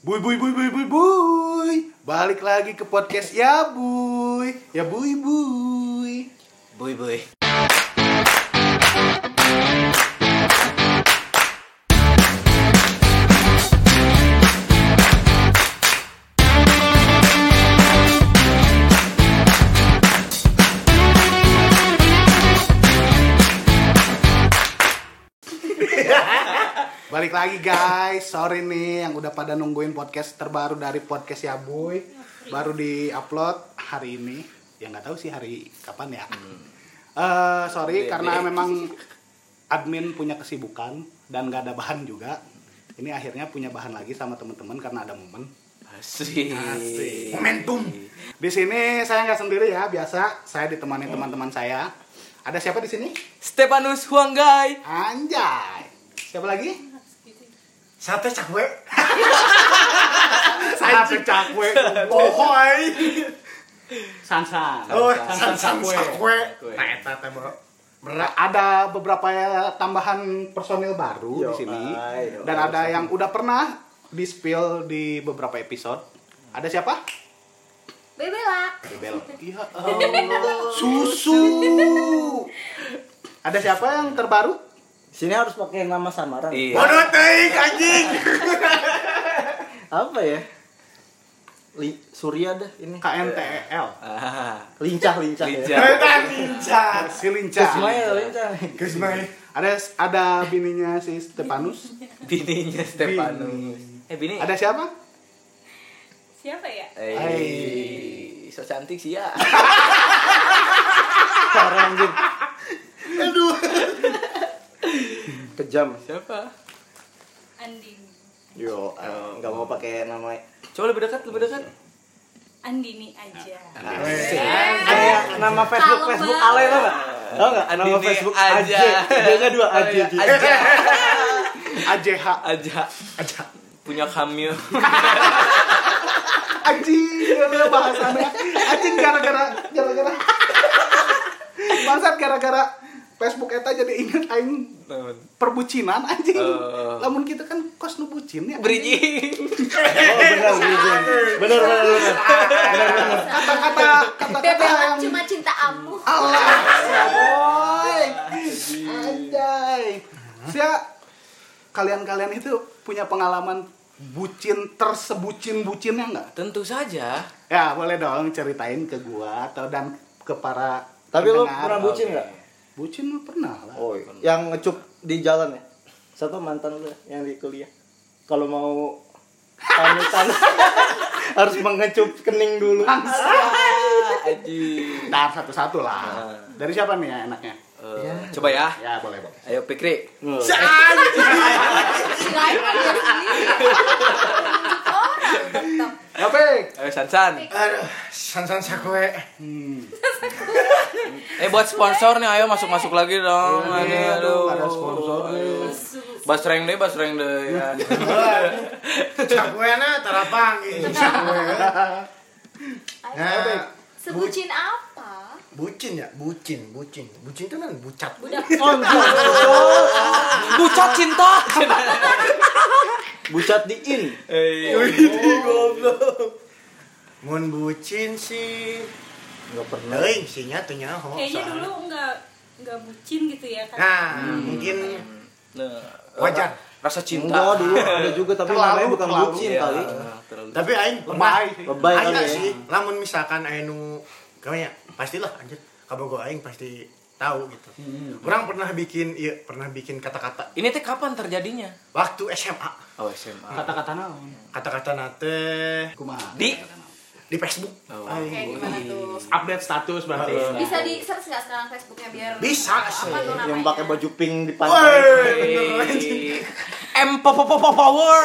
Buy buy buy buy buy buy. Balik lagi ke podcast ya buy. Ya buy buy. Boy boy. Balik lagi guys. Sorry nih yang udah pada nungguin podcast terbaru dari podcast ya buy. Baru di-upload hari ini. Ya nggak tahu sih hari kapan ya. Eh, sorry Bebe. karena memang admin punya kesibukan dan nggak ada bahan juga. Ini akhirnya punya bahan lagi sama teman-teman karena ada momen. Asik. Asik. Momentum. Di sini saya nggak sendiri ya, biasa saya ditemani teman-teman saya. Ada siapa di sini? Stepanus Huanggai. Anjay. Siapa lagi? Sate cakwe. Sate cakwe. Pohoy. Sansan. Oh, Sansan san san cakwe. Nah, eta teh. Ada beberapa ya tambahan personil baru di Yo, sini ay, yo, dan ay, ada yang udah pernah di spill di beberapa episode. Ada siapa? Bebelak. Bebel. Iya Allah. Susu. Ada siapa yang terbaru? Sini harus pakai nama samaran. Iya. Bodoh teuing anjing. Apa ya? Li Surya dah ini. KNTEL. Ah. Lincah lincah. Lincah. Ya. Lincah. Si Lincah. Ismail lincah. Geus main. Ada ada bininya si Stepanus. Bininya Stepanus. Eh bini. Ada siapa? Siapa ya? Eh, so cantik sih ya. Parah anjing. Aduh. Kejam. Siapa? Andini. Yo, eh, nggak mau pakai nama Coba lebih dekat, lebih dekat. Andini aja. kayak nama Facebook Facebook. Ale tau nggak? Tau nggak? Nama Facebook aja. aja. Dia dua aja. Aja. AJH. Aja. Aja. Punya kamil. Anjing, gara bahasannya. Anjing gara-gara gara-gara. Bangsat gara-gara Facebook eta jadi inget aing perbucinan anjing. Oh. Lamun kita kan kos nu bucin ya. Bridging. Oh benar benar. Benar benar benar. Kata-kata kata-kata yang cuma cinta amu. Allah, boy. Anjay. Sia kalian-kalian itu punya pengalaman bucin tersebucin bucinnya nggak? Tentu saja. Ya boleh dong ceritain ke gua atau dan ke para Tapi lo pendengar. pernah bucin Oke. nggak? Bucin mah pernah lah. Oh, yang ngecup di jalan ya? Satu mantan lu yang di kuliah. Kalau mau pamitan harus mengecup kening dulu. Aji. Ntar satu-satu lah. Ah. Dari siapa nih ya enaknya? Eh, Coba ya. Ya boleh boleh. Ayo Pikri. Kirain Pik. Ayo Sansan. Aduh, san san cakwe. Eh buat sponsor nih, ayo masuk-masuk lagi dong. Iya, aduh, aduh. ada sponsor nih. Basreng deh, basreng deh. Ya. Cakwe na tarapang ini cakwe. Ayo, Nah, Sebucin apa? bucin ya, bucin, bucin. Bucin itu kan bucat. Budak. Bucat cinta. Bucat di in. Eh, Mun bucin sih Enggak pernah. Teuing sih nya teu nyaho. Kayaknya soalnya. dulu nggak nggak bucin gitu ya kan? Nah, mungkin Nah, Wajar. Rasa cinta. Enggak dulu ada juga tapi Terlalu, namanya bukan terlalu. bucin Iya, kali. terlalu. tapi aing pernah Lebay sih. Lebay kali ya. sih, lamun misalkan aya nu kayak pastilah anjir kabogo aing pasti tahu gitu. Orang pernah bikin iya pernah bikin kata-kata Ini teh kapan terjadinya? waktu SMA. Oh, SMA. Kata-kata naon? Kata-kata nate Kumaha? Di di Facebook. Oh. Oke, gimana tuh? update status berarti. Bisa di search nggak sekarang Facebooknya biar Bisa sih. Yang pakai baju pink di pantai. M pop pop pop power.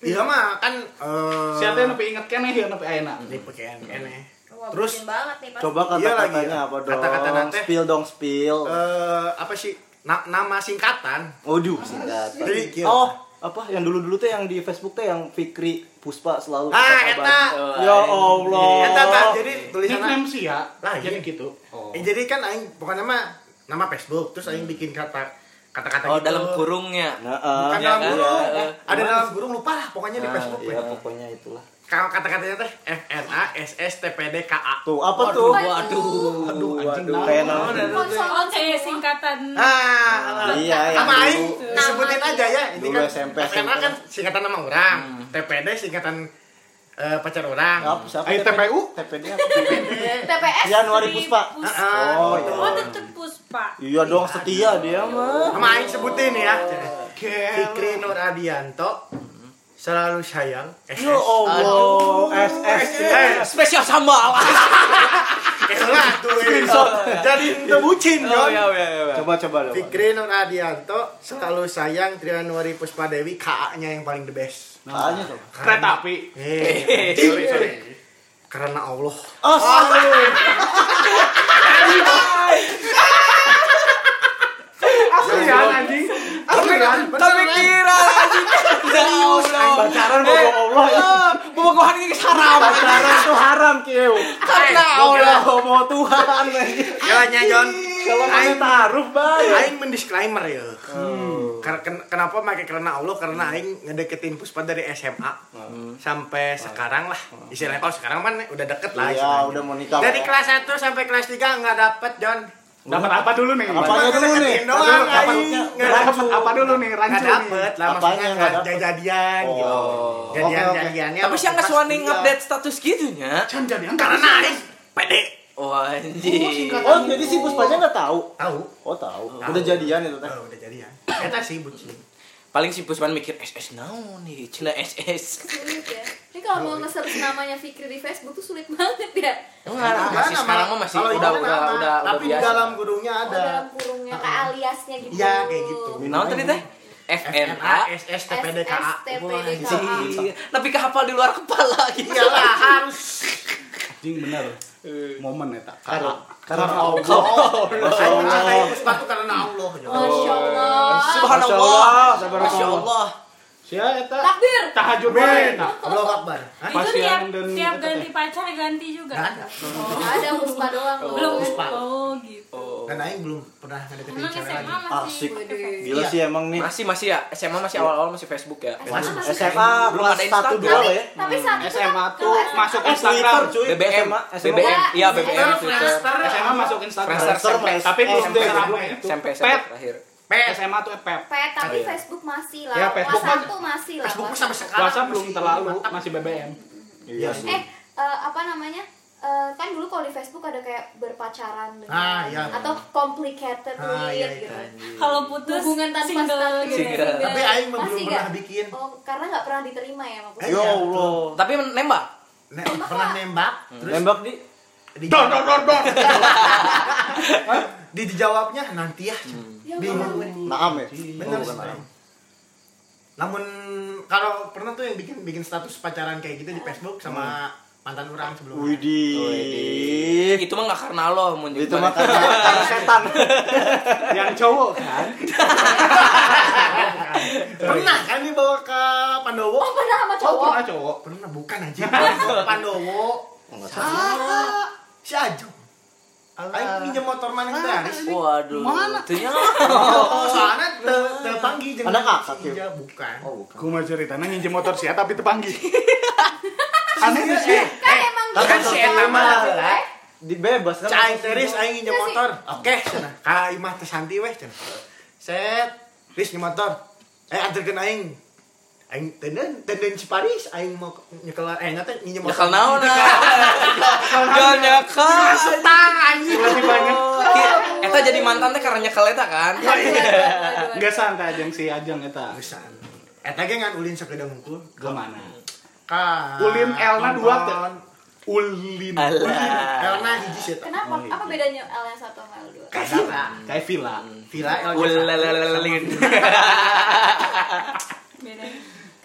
Iya mah kan eh Siapa yang nepi inget keneh ya nepi ayeuna? di pakaian kene. Wah, Terus banget nih pasti. Coba Iya lagi kata-katanya ya. apa dong? Kata-kata nanti. Spill dong, spill. Eh apa sih? Na- nama singkatan. Waduh, singkat. Jadi. Oh, apa yang dulu-dulu tuh yang di Facebook tuh yang Fikri Puspa selalu Ah, eta. kabar. Ya Allah. Eta tah jadi tulisanna Nickname sih ya. Lah, Jadi iya. gitu. Oh. Eh, jadi kan aing pokoknya mah nama Facebook terus aing bikin kata kata-kata Oh, gitu. dalam kurungnya. Nah, Bukan Ya dalam kurung. Iya, iya. Ada dalam kurung lupa lah pokoknya di Nah, Facebook. iya ya. pokoknya itulah Kalau kata-katanya teh FNA SS TPD KA. tuh apa tuh Waduh. Aduh, anjing Waduh, kayak Oh, nama Konsol Oh, kayak singkatan. Ah, Iya, yang sama dulu. aing disebutin aja ya. Ini kan SMP, FNA kan singkatan nama orang, TPD singkatan eh, pacar orang. apa siapa Ayo, TPU? TPD apa TPS Januari Puspa Puspa. oh iya Oh, tetep Puspa. iya dong setia dia mah Sama aing sebutin ya. Fikri Nur Adianto selalu sayang SS. ya Allah SS Eh, Spesial sambal. Elah tuh Jadi itu bucin Oh, iya, iya, iya. coba coba dong Fikri Nur Adianto selalu sayang Trianuari Puspadewi KA-nya yang paling the best. Kayaknya coba Kereta api. Eh, Sorry, sorry. karena Allah. oh Kira anjing. Ya Allah. pacaran bohong Allah ya Bobogohan ini haram. pacaran tuh haram kieu Karena Allah Allah. mau Tuhan. Ya nya Jon. kalau mana taruh bae Aing mendisklaimer ya. Ken- kenapa pakai karena Allah? Karena Aing ngedeketin Puspa dari SMA sampai sekarang lah. Istilahnya kalau sekarang kan udah deket lah. iya udah mau nikah Dari Pak. kelas 1 sampai kelas 3 nggak dapet Jon. Dapat apa dulu nih? Apanya dulu nih? Doang Dapat apa dulu nih? Rancu nih. dapet lah maksudnya nggak nggak dapet? jadian gitu. Oh. Jadian Oke, oke. jadiannya. Tapi sih waktu nggak kelas suani update status gitunya. Can jadi Karena Aing pede. Oh anjing. oh jadi si Puspanya nggak tahu Tahu. oh tahu udah jadian itu teh Oh, udah jadian. Eta sih bucin. Paling si Puspan mikir SS naon nih, cina SS. Ya. Ini kalau mau nge-search namanya Fikri di Facebook tuh sulit banget ya. Emang ada Enggak, masih nama- sekarang mah masih udah udah udah udah Tapi di biasa. dalam gudungnya Oh, ada. dalam kurungnya kayak aliasnya gitu. Iya, kayak gitu. Naon tadi teh? FNA. SS TPD KA. STPD Anjing. Tapi kehafal di luar kepala gitu. Iyalah harus. Anjing bener. Momen eta. karena Karena karena Allah. Karena Allah. Masya Allah. Subhanallah. Masya Masya Allah. Sia eta Takbir. tahajud Ben, wae eta. Allah Akbar. Itu tiap, dan tiap ganti pacar ganti juga. Nggak ada. Oh, ada Puspa doang. Belum. Puspa. Oh, gitu. Dan Aing belum pernah ngedeketin cewek SMA lagi. masih Asik. gila sih emang nih Masih masih ya, SMA masih awal-awal masih Facebook ya. Masih. SMA Belum ada 1 Instagram. 2 Tapi, ya tapi saat itu SMA kan tuh masuk Instagram. cuy BBM. BBM, iya BBM, Twitter. SMA masuk Instagram. Tapi eh, belum SMP. SMP terakhir. Pet. SMA tuh pep. Pet, tapi Iya. Facebook masih lah. Ya, Facebook kan- 1 masih lah. Facebook sampai satu. sekarang. WhatsApp belum masih terlalu, mantap. masih BBM. iya sih Eh, eh, apa namanya? Eh, kan dulu kalau di Facebook ada kayak berpacaran dengan Ah, iya. atau complicated Ah, with iya, gitu. iya. Kalau putus Hubungan tanpa single status. gitu. Single. Tapi Aing belum pernah bikin. Oh, karena nggak pernah diterima ya. Eh, ya iya, Allah Tapi nembak. Ne- pernah nembak terus nembak di di Dor dor dor dor. di dijawabnya nanti ya. Ya, Bingung. Naam ya Bener Oh, sih. bukan Naam. Namun kalau pernah tuh yang bikin bikin status pacaran kayak gitu di Facebook sama mantan orang sebelumnya. Widih Itu mah nggak karena lo mau itu mah karena karena setan Yang cowok kan. Pernah kan dibawa ke Pandowo? Oh, pernah sama Oh, cowok. pernah cowok. Pernah bukan aja. Ke Pandowo. Enggak tahu. Ah, si Ajo. Aing pinjam motor mana yang garis. Waduh. Mana? Itunya. Oh, soalnya te tepanggih jeung Anak kakak, ya? Iya, bukan. oh bukan Ku mah ceritanya nginjem motor sia tapi tepanggi. Aneh sih. Eh, Kan emang kan si Eta mah Eh, dibebas kan Cai teris aing nginjem Iya motor. Oke, cenah. Ka imah teh santi weh cenah. Set, Riz nginjem motor. Eh anterkeun aing. Aing tenden tenden si Paris aing mau nyekel eh nya teh nginjem motor. Nyakal naon. Jangan nyakal. Setang anjing. Banyak. Eta jadi mantan teh karena nyekel eta kan. Enggak santai ajang si Ajang eta. Eta ge ngan ulin sakeda mungkul. Ke mana? Ka Ulin Elna dua teh. Ulin. Elna hiji sih. Kenapa? Oh, iya. Apa bedanya L yang satu sama L dua? Kayak villa. Kayak villa. Villa L Ulalalalalin.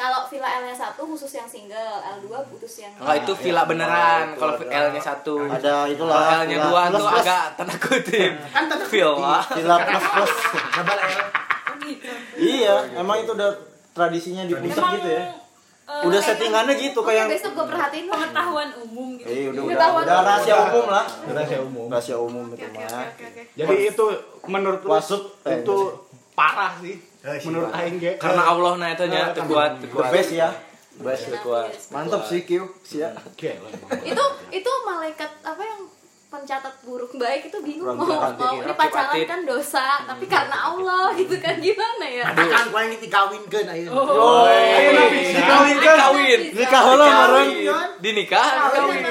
Kalau Villa L yang satu khusus yang single, L dua putus yang Enggak itu villa beneran. Kalau L-nya satu. ada itulah L-nya dua tuh plus. agak tanda kutip. Kan tanda Villa. villa plus plus Double L. Gitu. iya emang itu udah tradisinya di pusat gitu ya eh, udah settingannya gitu Oke, kayak besok gue perhatiin pengetahuan umum gitu. eh udah Udah udah rahasia umum lah Rahasia umum. rahasia umum itu mah. Jadi itu menurut lu Wasut, eh, itu parah sih, menurut Pak. aing ge Karena Allah nah itu nya Eh, teu kuat, teu kuat. best ya. Best teu kuat. Mantap sih Q. Sia. Emang. itu itu malaikat apa yang pencatat buruk baik itu bingung mau mau ini pacaran kan dosa tapi karena Allah gitu kan gimana ya Katakan ku yang dikawinkeun ayeuna. Oh. Dikawin, dikawin. Nikah heula mareng. Dinikah, Kawin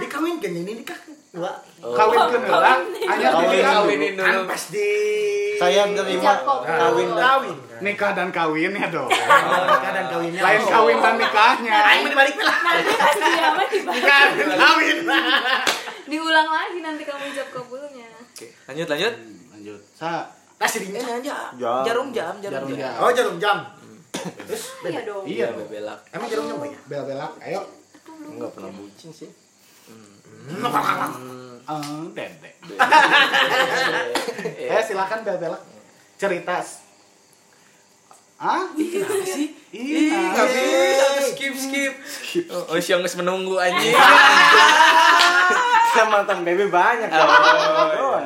Dikawinkeun ini nikah. Wah, kawin ke orang hanya Kawin. Kawinin kan dulu. pas di Saya kabul. kawin dan kawin. nikah dan kawin ya dong Nikah dan kawinnya. lain kawin dan nikahnya Aing mah dibalik lah. Nanti pas dia mah dibalik. Nikah dan kawin. diulang lagi nanti kamu ijab kabulnya Oke, lanjut lanjut. lanjut sa Nah, Eh, sering lanjut. Jam. Jarum jam, jarum Jarum jam. Oh, jarum jam. iya dong iya Iya, dong bebelak. Emang jarum jam banyak? bel belak ayo enggak pernah bucin sih. Eh, dede eh silakan bel belak cerita ah Kenapa sih? Ih, Ih, nggak bisa, skip skip. Oh, siang geus menunggu anjing. Saya mantan bebe banyak. Oh,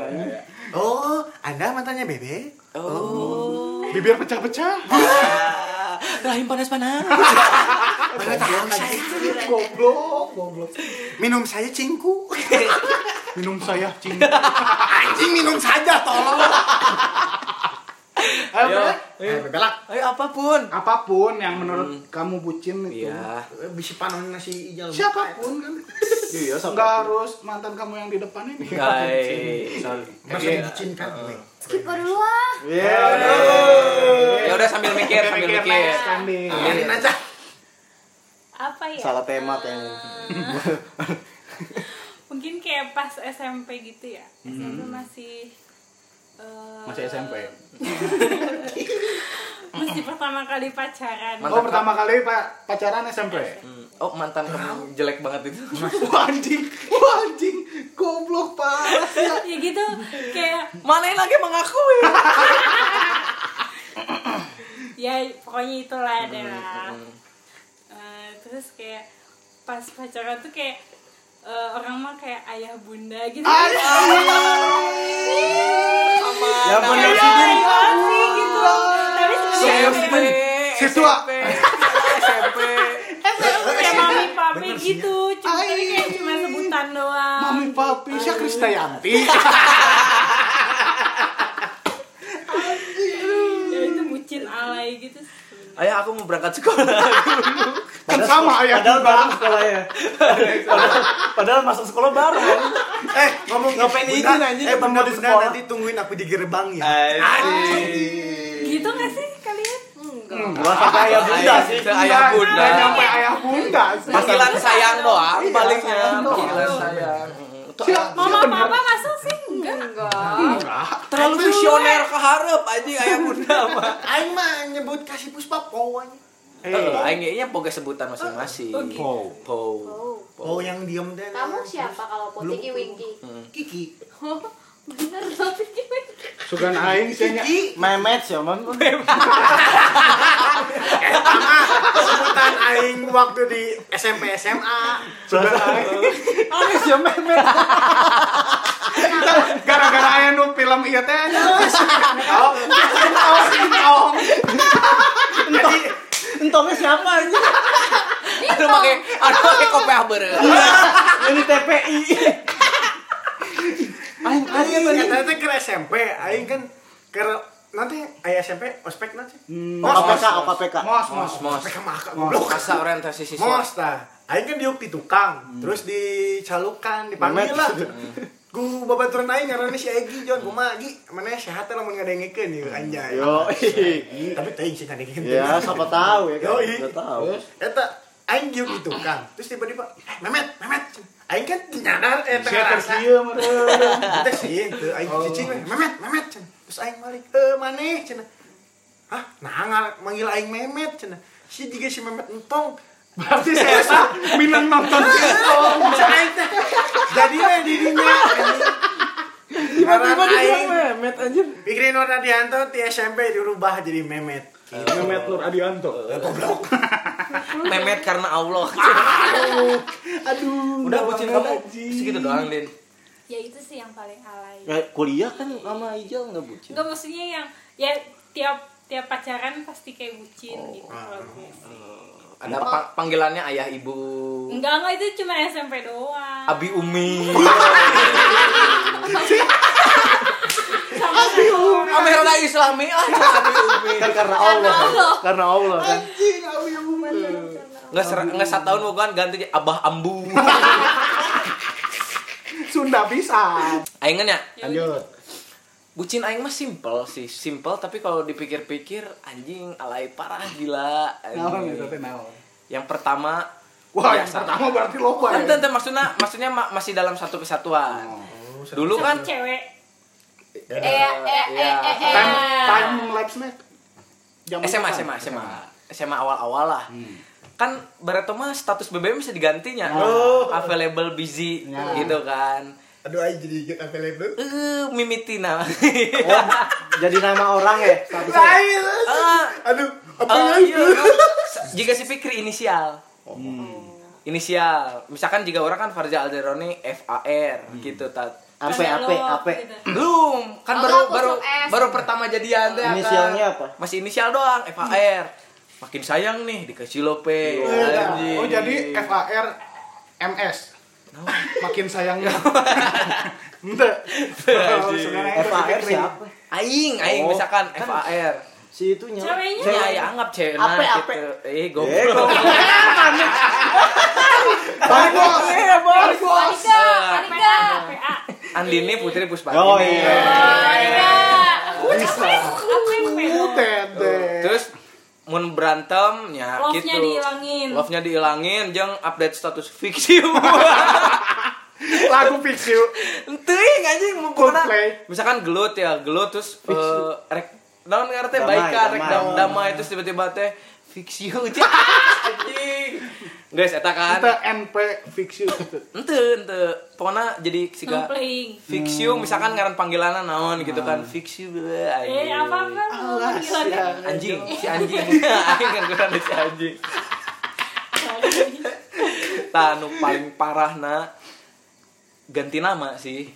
Oh, Anda mantannya Bebe? Oh. Bibir pecah-pecah Rahim panas-panas. Mana tahu saya. goblok goblok Minum saya cingku. minum saya cing Anjing minum saja tolong. ayo Ayo. Bel. Eh, bebelak. Ayo apa pun. apa pun yang menurut kamu bucin itu Iya. Eh, Bisa panon nasi ijal. siapa pun kan Iya, harus mantan kamu yang di depan ini Guys. Masa Iya. dibucinkan gue. skip dulu lah Iya. Ya udah sambil mikir, sambil mikir. Biarin aja. Apa ya? Salah tema kayaknya. Mungkin kayak pas SMP gitu ya. SMP masih eh, masih SMP Masih pertama kali pacaran. oh pertama kali pak pacaran SMP Hmm. Oh, mantan kamu jelek banget itu. Wah, anjing wah anjing goblok parah ya. ya gitu kayak Mana yang lagi mengakui? ya pokoknya itulah adalah Eh, terus kayak pas pacaran tuh kayak eh, orang mah kayak ayah bunda gitu Ya bener sih. Din. sih gitu tapi sebenarnya SMP. Siswa. SMP. kayak mami papi gitu cuma kayak cuma sebutan doang mami papi siya Kristayanti ya itu bucin alay gitu sebenarnya. Ayah aku mau berangkat sekolah. kan sama ayah Padahal baru sekolah ya. Padahal, padahal masuk sekolah baru. Eh, ngomong Ngapain izin, anjing, Eh, bunda di bunda sekolah. nanti tungguin aku di gerbang ya. gitu gak sih Gua sampai ayah bunda sih. Ayah bunda. Nyampe ayah bunda sih. Panggilan sayang doang, Iya, palingnya. sayang. Panggilan sayang. Itu Siap, mama papa masuk sih enggak enggak enggak terlalu visioner keharap aja ayah bunda mah. Aing mah nyebut kasih puspa po aja. Eh, aing nya boga sebutan masing-masing. Oh, gitu. Po. Po. oh Oh, yang diem deh. kamu siapa kalau Belum. Potiki Winky Kiki. Oh bener Potiki Winky sugan aing sih. Memet sih, man. Sebutan aing waktu di SMP SMA. sugan aing Aneh sih Memet. gara-gara aya nu film ieu teh nya oh oh Jadi Entongnya siapa aja? Aduh make aduh make kopiah beureuh. Ini TPI. Aing aing katanya teh ke SMP, aing kan ke nanti aya SMP ospek nanti. OKPK, OKPK. mos mos Mos. Ospek mah Mos. goblok. Masa orientasi siswa. Mos tah. Aing kan diuk di tukang, terus dicalukan, dipanggil lah. Ku babaturan aing ngaranna si Egi Jon, kumaha Gi? Mana sehat lamun ngadengikeun ieu anjay. Yo. Tapi teuing sih ngadengikeun. Ya, siapa tahu ya kan. Enggak tahu. Eta aing diuk di tukang, terus tiba-tiba eh, Memet, Memet. Aing kan nyadar eh ngarasa. tersieu meureun Teh sih, teu aing cicing we. Memet, Memet. Terus aing balik, "Eh, maneh?" cenah. Hah, nah manggil aing Memet cenah. Si juga si Memet entong. berarti saya tak minang nonton Aing teh. Jadi we dirinya. Tiba-tiba dia Memet anjir. Pikirin Nur Adianto di SMP dirubah jadi Memet. Memet Nur Adianto Memet karena Allah. aduh Udah bucin kamu segitu doang, Din. ya itu sih yang paling alay Ya, kuliah kan sama Ijal enggak bucin. Enggak maksudnya yang ya tiap tiap pacaran pasti kayak bucin gitu kalau gue sih. Ada pa- panggilannya ayah ibu. enggak enggak itu cuma SMP doang Abi Umi. Amerna Islami ah Abi Umi. kan karena Allah kan? karena Allah kan Nggak ser nggak satu tahun bukan ganti jadi Abah Ambu. Sunda bisa. Aingnya Lanjut. bucin aing mah simple sih, simple tapi kalau dipikir-pikir anjing alay parah gila. Anjing. itu teh naon? Yang pertama Wah, yang biasa. pertama berarti loba ya. Ente, maksudnya maksudnya ma- masih dalam satu kesatuan. Dulu kan cewek Eh, eh, eh, Iya. eh, eh, Time eh. time lapse nya. Zaman SMA, kapan? SMA, SMA. SMA awal-awal lah. Kan berarti mah status BBM bisa digantinya. Oh. Available busy Ya. gitu kan. Aduh, aing jadi inget available. Eh, mimitina. oh, jadi nama orang ya statusnya Lain. Ah, Aduh, apa ya? iya, Jika si pikir inisial. Inisial. Misalkan jika orang kan Farza Alderoni FAR gitu tat. Ape ape ape gitu. Belum, kan Oh, baru aku baru baru pertama jadian teh. kan. Inisialnya apa? Masih inisial doang, FAR. Makin sayang nih dikasih lope. Anjing. Oh, jadi FAR MS. Makin sayangnya. Itu FAR siapa Aing, aing Oh, misalkan kan FAR. Si itunya Ceweknya. Ya, ya anggap cewek Ape, ape. gitu. Eh, Eh, goblok. Bos. Balik bos. Andini Putri Puspa. oh iya. Bisa. Terus mun berantem ya Love-nya gitu. dihilangin. Love-nya dihilangin jeung update status fiksi. Lagu you. Teuing anjing mau misalkan gelut ya, gelut terus eh, rek naon ngarep teh Damai, baikan rek damai. dam- damai terus tiba-tiba teh fix you aja. anjing. Guys, eta kan. Kita NP fix you gitu. Ente, ente. Pokoknya jadi siga fix you misalkan ngaran panggilanna naon gitu kan. Fix you Eh apa? Panggilannya. Anjing, si anjing. Aing kan kurang si anjing. Tanu paling parah na ganti nama sih.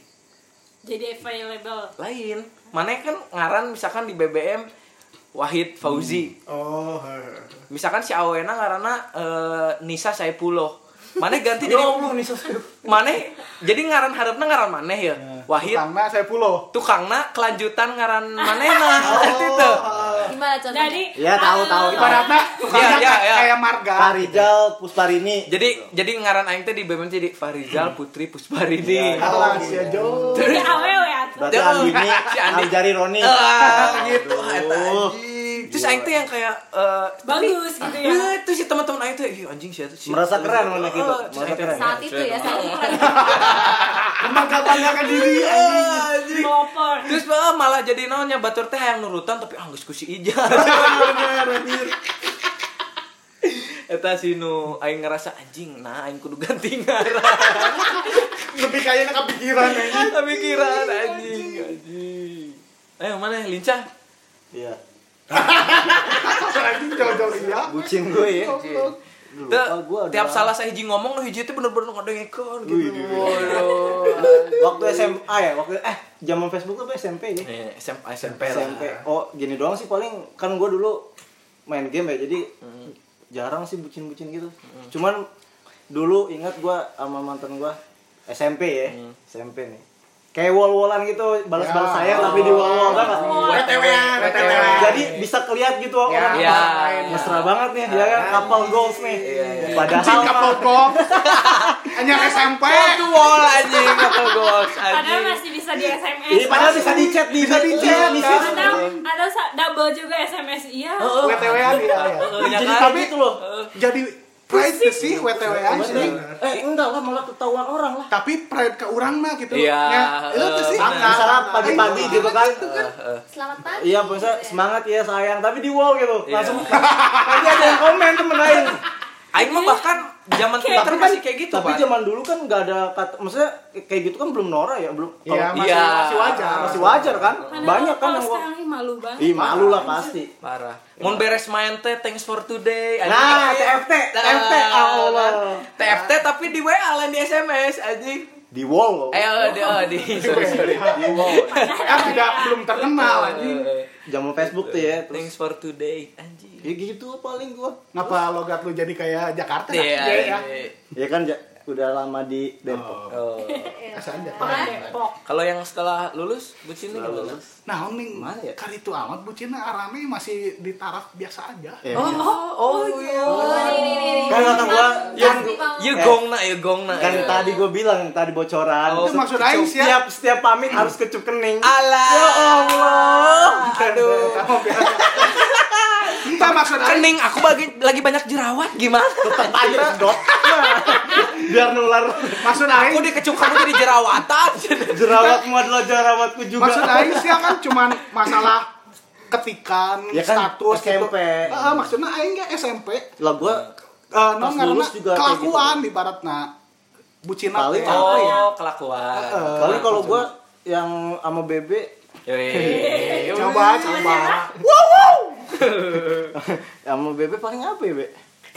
Jadi available. Lain. Mana kan ngaran misalkan di BBM Wahid Fauzi. Oh, heeh. Misalkan si Awena ngaranna eh, Nisa Saipullah. Mana ganti jadi Allah nih sesuatu mana jadi ngaran harapna ngaran maneh ya. Wahid Karena saya pulo. tukangna kelanjutan ngaran manehna itu. Gimana contohnya? Jadi Ya, tahu, tahu, tahu. Ibaratnya Iya, iya, iya. kayak marga. Farijal Pusparini Jadi jadi ngaran aing teh di BBM jadi Farizal Putri Pusparini. Alah si Ajo. Jadi awewe atuh. berarti Tuh, Andini si Andi. Aljari Roni Ah, gitu eta anjing. Terus aing teh yang kayak eh, Bagus gitu ya. Eh, terus si teman-teman aing teh ih anjing sih si Merasa keren mana gitu, merasa keren. Saat itu ya, saat itu. Membanggakan diri anjing. anjing. Pelopor. Terus eh, malah jadi naonnya batur teh yang nurutan tapi ah geus ku si Ija. Eta si nu aing ngerasa anjing nah aing kudu ganti ngaran. Lebih kayaknya kepikiran anjing. Kepikiran anjing anjing. Ayo mana lincah? iya Anjing jauh-jauh iya. bucin gue ya ada- tiap salah saya hiji ngomong hiji teh bener-bener ngadengkeun gitu. Waduh. Waktu SMA ya waktu eh zaman Facebook tuh SMP ya Eh, SMP SMP lah. SMP oh gini doang sih paling kan gue dulu main game ya jadi Hmm. jarang sih bucin-bucin gitu cuman dulu ingat gue sama mantan gue SMP ya Hmm. SMP nih kayak wall-wallan gitu balas-balas Ya. sayang tapi di wall-wall kan WTW-an, WTW-an. jadi bisa kelihat gitu orang Ya. mesra banget nih ya kan kapal golf nih padahal Anjing mah- kapal golf. Hanya SMP. Itu wall anjing couple goals Padahal masih bisa di SMS. Ini padahal bisa di chat bisa di chat kan? Ada ada double juga SMS. Iya. WTW-an iya ya. Heeh, ya jadi kan? tapi itu loh Jadi pride sih WTW-an sih. eh enggak lah malah ketahuan orang lah Tapi pride ke orang mah gitu. Iya, Ya, Itu tuh sih. misalnya pagi-pagi gitu kan Selamat pagi. Iya, biasa semangat ya sayang, tapi di wall gitu. Iya. Langsung nanti ada yang komen temen lain. Aing mah bahkan zaman Twitter masih kayak gitu, tapi zaman dulu kan nggak ada kata, maksudnya kayak gitu kan belum Nora ya, belum. Iya, kalau- masih, Iya. masih wajar. masih wajar kan? Karena Banyak kan yang sekarang ini malu banget. Ih, malu lah pasti. Parah. Mau beres main teh thanks for today. Nah, Tapi- TFT, Nah, TFT, Allah. TFT tapi di WA lain di SMS anjing. Di wall. Eh, eh, di, eh, di sorry sorry. Di wall. Kan tidak belum terkenal anjing. Eh, zaman Facebook tuh ya terus Thanks for today anjing. ya gitu paling gua Ngapa logat lu jadi kayak Jakarta? Iya. Iya, ya. iya. ya kan udah lama di Depok Oh. Asal aja. Orang Depok. Kalau yang setelah lulus bucinnya Setelah gimana? lulus. Nah, nih Mana ya? kali itu amat bucinnya arame masih di taraf biasa aja. Ya, Oh, iya. oh, iya. Oh, ini, ini, ini. kan kata gua Ya, kan ya Eh. gong na, ya gong na. kan ya. tadi gua bilang tadi bocoran Oh, Itu maksud aing sih ya. setiap setiap pamit harus kecup kening Alah. Ya Allah. Aduh. Entah maksud aing Kening aku bagi, lagi banyak jerawat gimana? tetap aja sedot biar nular maksud Aku aing dikecup kamu jadi jerawatan. jerawatmu adalah jerawatku juga maksud aing sih kan cuman masalah ketikan Ya kan, status SMP. gitu. Heeh, maksudnya aing ge SMP lah gua eh non karena juga kayak kelakuan gitu. ibaratna bucina teh. apa ya? Oh, kelakuan. Heeh. kali kalau gua yang sama bebe Yoi. coba coba sama bebe paling apa ya be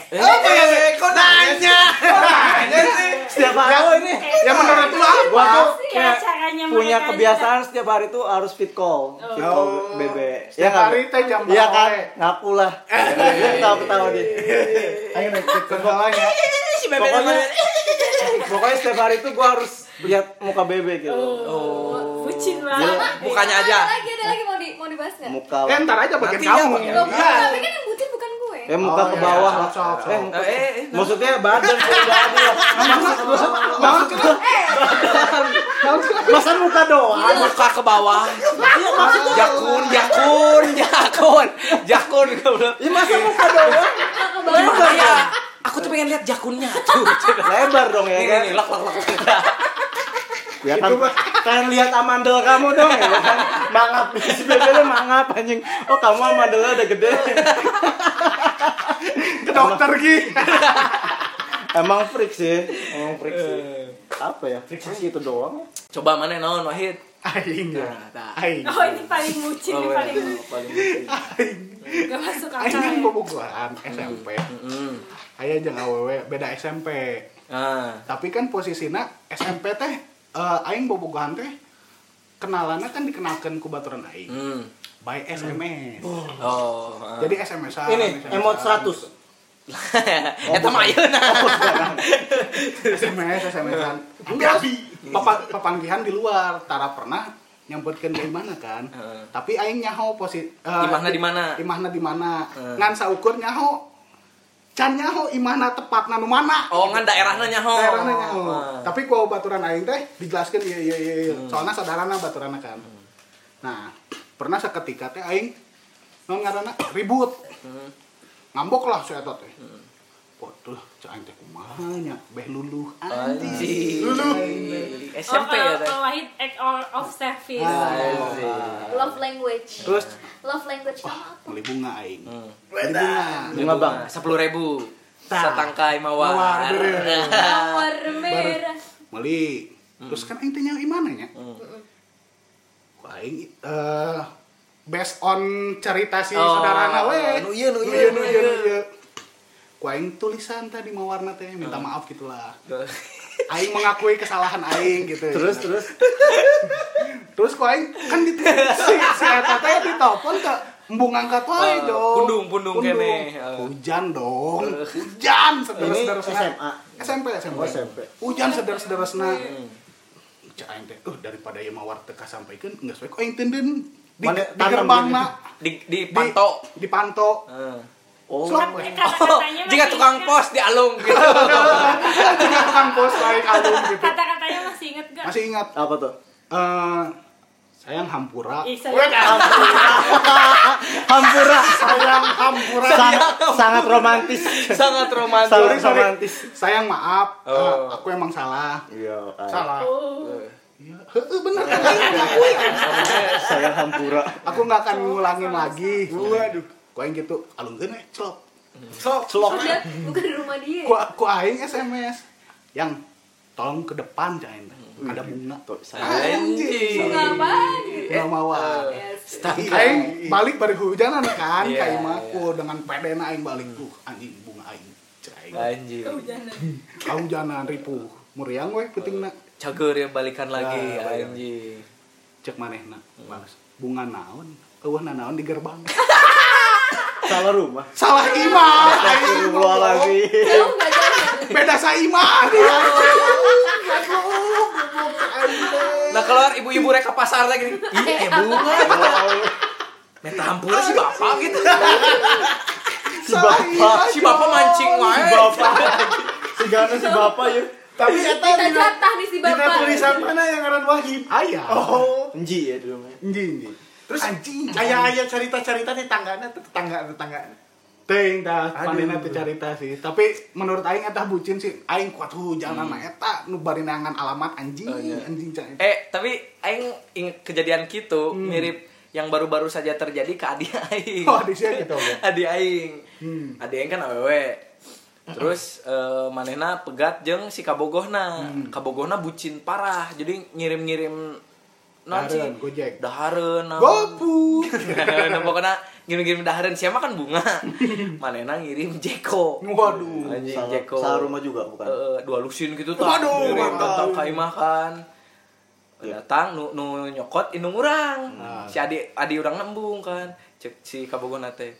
Eh, kok nanya? Nanya? sih. setiap hari ini. ya menurut lu apa? Gua tuh Ya, punya kebiasaan setiap hari tuh harus fit call. Fit call Oh. bebe Setiap nggak, hari teh jam iya berapa, kan? ngaku lah. Tahu ketawa dia ayo naik kendalanya Si bebe pokoknya pokoknya setiap hari tuh gua harus lihat muka bebe gitu. Oh, bucin banget. Mukanya aja. Ada lagi, ada lagi mau di mau dibahas nggak? muka eh ntar aja bagian Nanti ya, eh muka Oh, ke iya. bawah Sok, lah sok, sok. eh, muka- Eh, eh, eh. maksudnya badan ke bawah masa muka doang muka ke bawah. Jakun, jakun, jakun, jakun. ya masa muka doang Gimana ya? Aku tuh pengen lihat jakunnya tuh. lebar dong ya Ini kan nih, lak lak lak. ya kan pengen lihat amandel kamu dong ya kan mangap si bebe mangap anjing oh kamu amandelnya udah gede ke dokter Gi emang freak sih emang freak sih apa ya freak sih gitu doang ya Coba mana non Wahid? aing ya aing Oh, ini paling bucin, ini Oh, paling iya, paling lucu. gak masuk aing akal. kan ya. bobogohan SMP Mm. aya jeung awewe beda SMP Ah. tapi kan posisinya SMP teh eh, aing bobogohan teh kenalannya kan dikenalkan ku baturan aing Hmm. By SMS Oh. ah. jadi SMS-an ini emot 100 Eta mah ayeuna. SMS SMS-an Papa, papanggihan di luar tara pernah nyambutkeun dari mana kan tapi aing nyaho posit Imahna di mana? imahna di mana Heeh. ngan saukur nyaho can nyaho imahna tepatna nu mana Oh, ngan daerahna nyaho. daerahna nyaho Ah. tapi ku baturan aing teh dijelaskeun ieu ieu ieu ieu. Hmm. soalnya saudarana baturana kan nah pernah seketika teh aing non ngaranna ribut Hmm. ngambok lah saya teh Waduh, cak aing teh kumaha nya beh luluh anjing. Luluh. Oh, SMP ya kalau teh. Wahid act all of service. Anjing. Love language. Terus Love language kamu apa? beli bunga aing. Hmm. Beli bunga. Bunga bang. Sepuluh ribu. Tah. Setangkai mawar. Mawar, bener. Mawar merah. Beli. Terus kan aing teh nyawa imana nya? Hmm. Ku aing eh based on cerita si Oh, saudarana we. nu ieu, nu Nu ieu, nu nu ieu, nu ieu. ieu. Ku aing tulisan tadi mawarna teh minta maaf gitulah. Aing mengakui kesalahan aing gitu. terus terus Terus ku aing kan di si si eta teh ditelepon ke embung angkat wae Eh, dong. pundung, pundung kene. Eh. Hujan dong. Hujan ini sederas-sederasna. SMA SMP SMP. Oh, SMP. Hujan sederas-sederasna. Hmm. Cak aing teh, uh daripada ieu mawar teu kasampaikeun geus we ku aing tenden di, Mana di gerbangna Di di panto. di panto. Heeh. oh Slop we. Oh, jika tukang ingat. pos di alung gitu. Juga tukang pos aing alum gitu. Kata-katanya masih inget gak? Masih ingat apa tuh eh sayang hampura. Ih, saya hampura Sayang hampura. sangat sangat romantis Sangat romantis. Sorry, Sorry, sorry. romantis. Sayang maaf, Oh. eh, aku emang salah. iya ay. Salah. Oh. Iya, bener. saya hampura Aku nggak akan ngulangin lagi. Waduh, ku aing gitu, alungkeun we, celok. Celok, celok. Bukan di rumah dia. Ku ku aing SMS yang tolong ke depan jangan ada bunga tuh. Anjing. Bunga apaan gitu ya? Bunga mawar. Yes. Aing balik bari hujanan kan, Iya, ka imaku dengan pedena aing balik tuh anjing bunga aing. Cek aing. Anjing. Kahujanan ripuh. Muriang we putingna. Cager ya balikan lagi Nah, balikan. anjing. Cek manehna. Balas. Bunga naon? eueuh nanaon di gerbang Salah rumah. salah imah aing jauh. beda sa imah Nah keluar ibu-ibu rek ke pasar lagi eh bunga. Minta hampura si bapak gitu. Si bapak. Si bapak mancing wae. Si bapak. Si Gana si bapak ya. Tapi eta Kita jatah nih si bapak. tulisan mana yang ngaran Wahid? aya Oh, Enji ya dulu mah. anji anji terus Anjing. aya-aya cerita-cerita di tanggana tuh tetangga Ting dah teh carita sih. Tapi menurut aing eta bucin sih. Aing kuat hujan hmm. eta nu bari nangan alamat anjing, Oh, iya. anjing cai. Eh, tapi aing inget kejadian gitu mirip yang baru-baru saja terjadi ke adik aing. Oh, di sini gitu. Adik aing. Hmm. Adik aing kan awewe. Terus eh, manehna pegat jeung si kabogohna. Hmm. Kabogohna bucin parah. Jadi ngirim-ngirim sih? Dahareun, Gojek. Dahareun. naon. Gopu. nah, pokoknya ngirim-ngirim dahareun siapa kan bunga. Manehna ngirim Jeko. Waduh. Anjing Salah, Jeko. salah rumah juga bukan. Eh, dua lusin gitu Waduh, Ngirim mantap. datang ka imah kan datang nu, nu nyokot indung urang Nah. si adi adi urang nembung kan cek si kabogona teh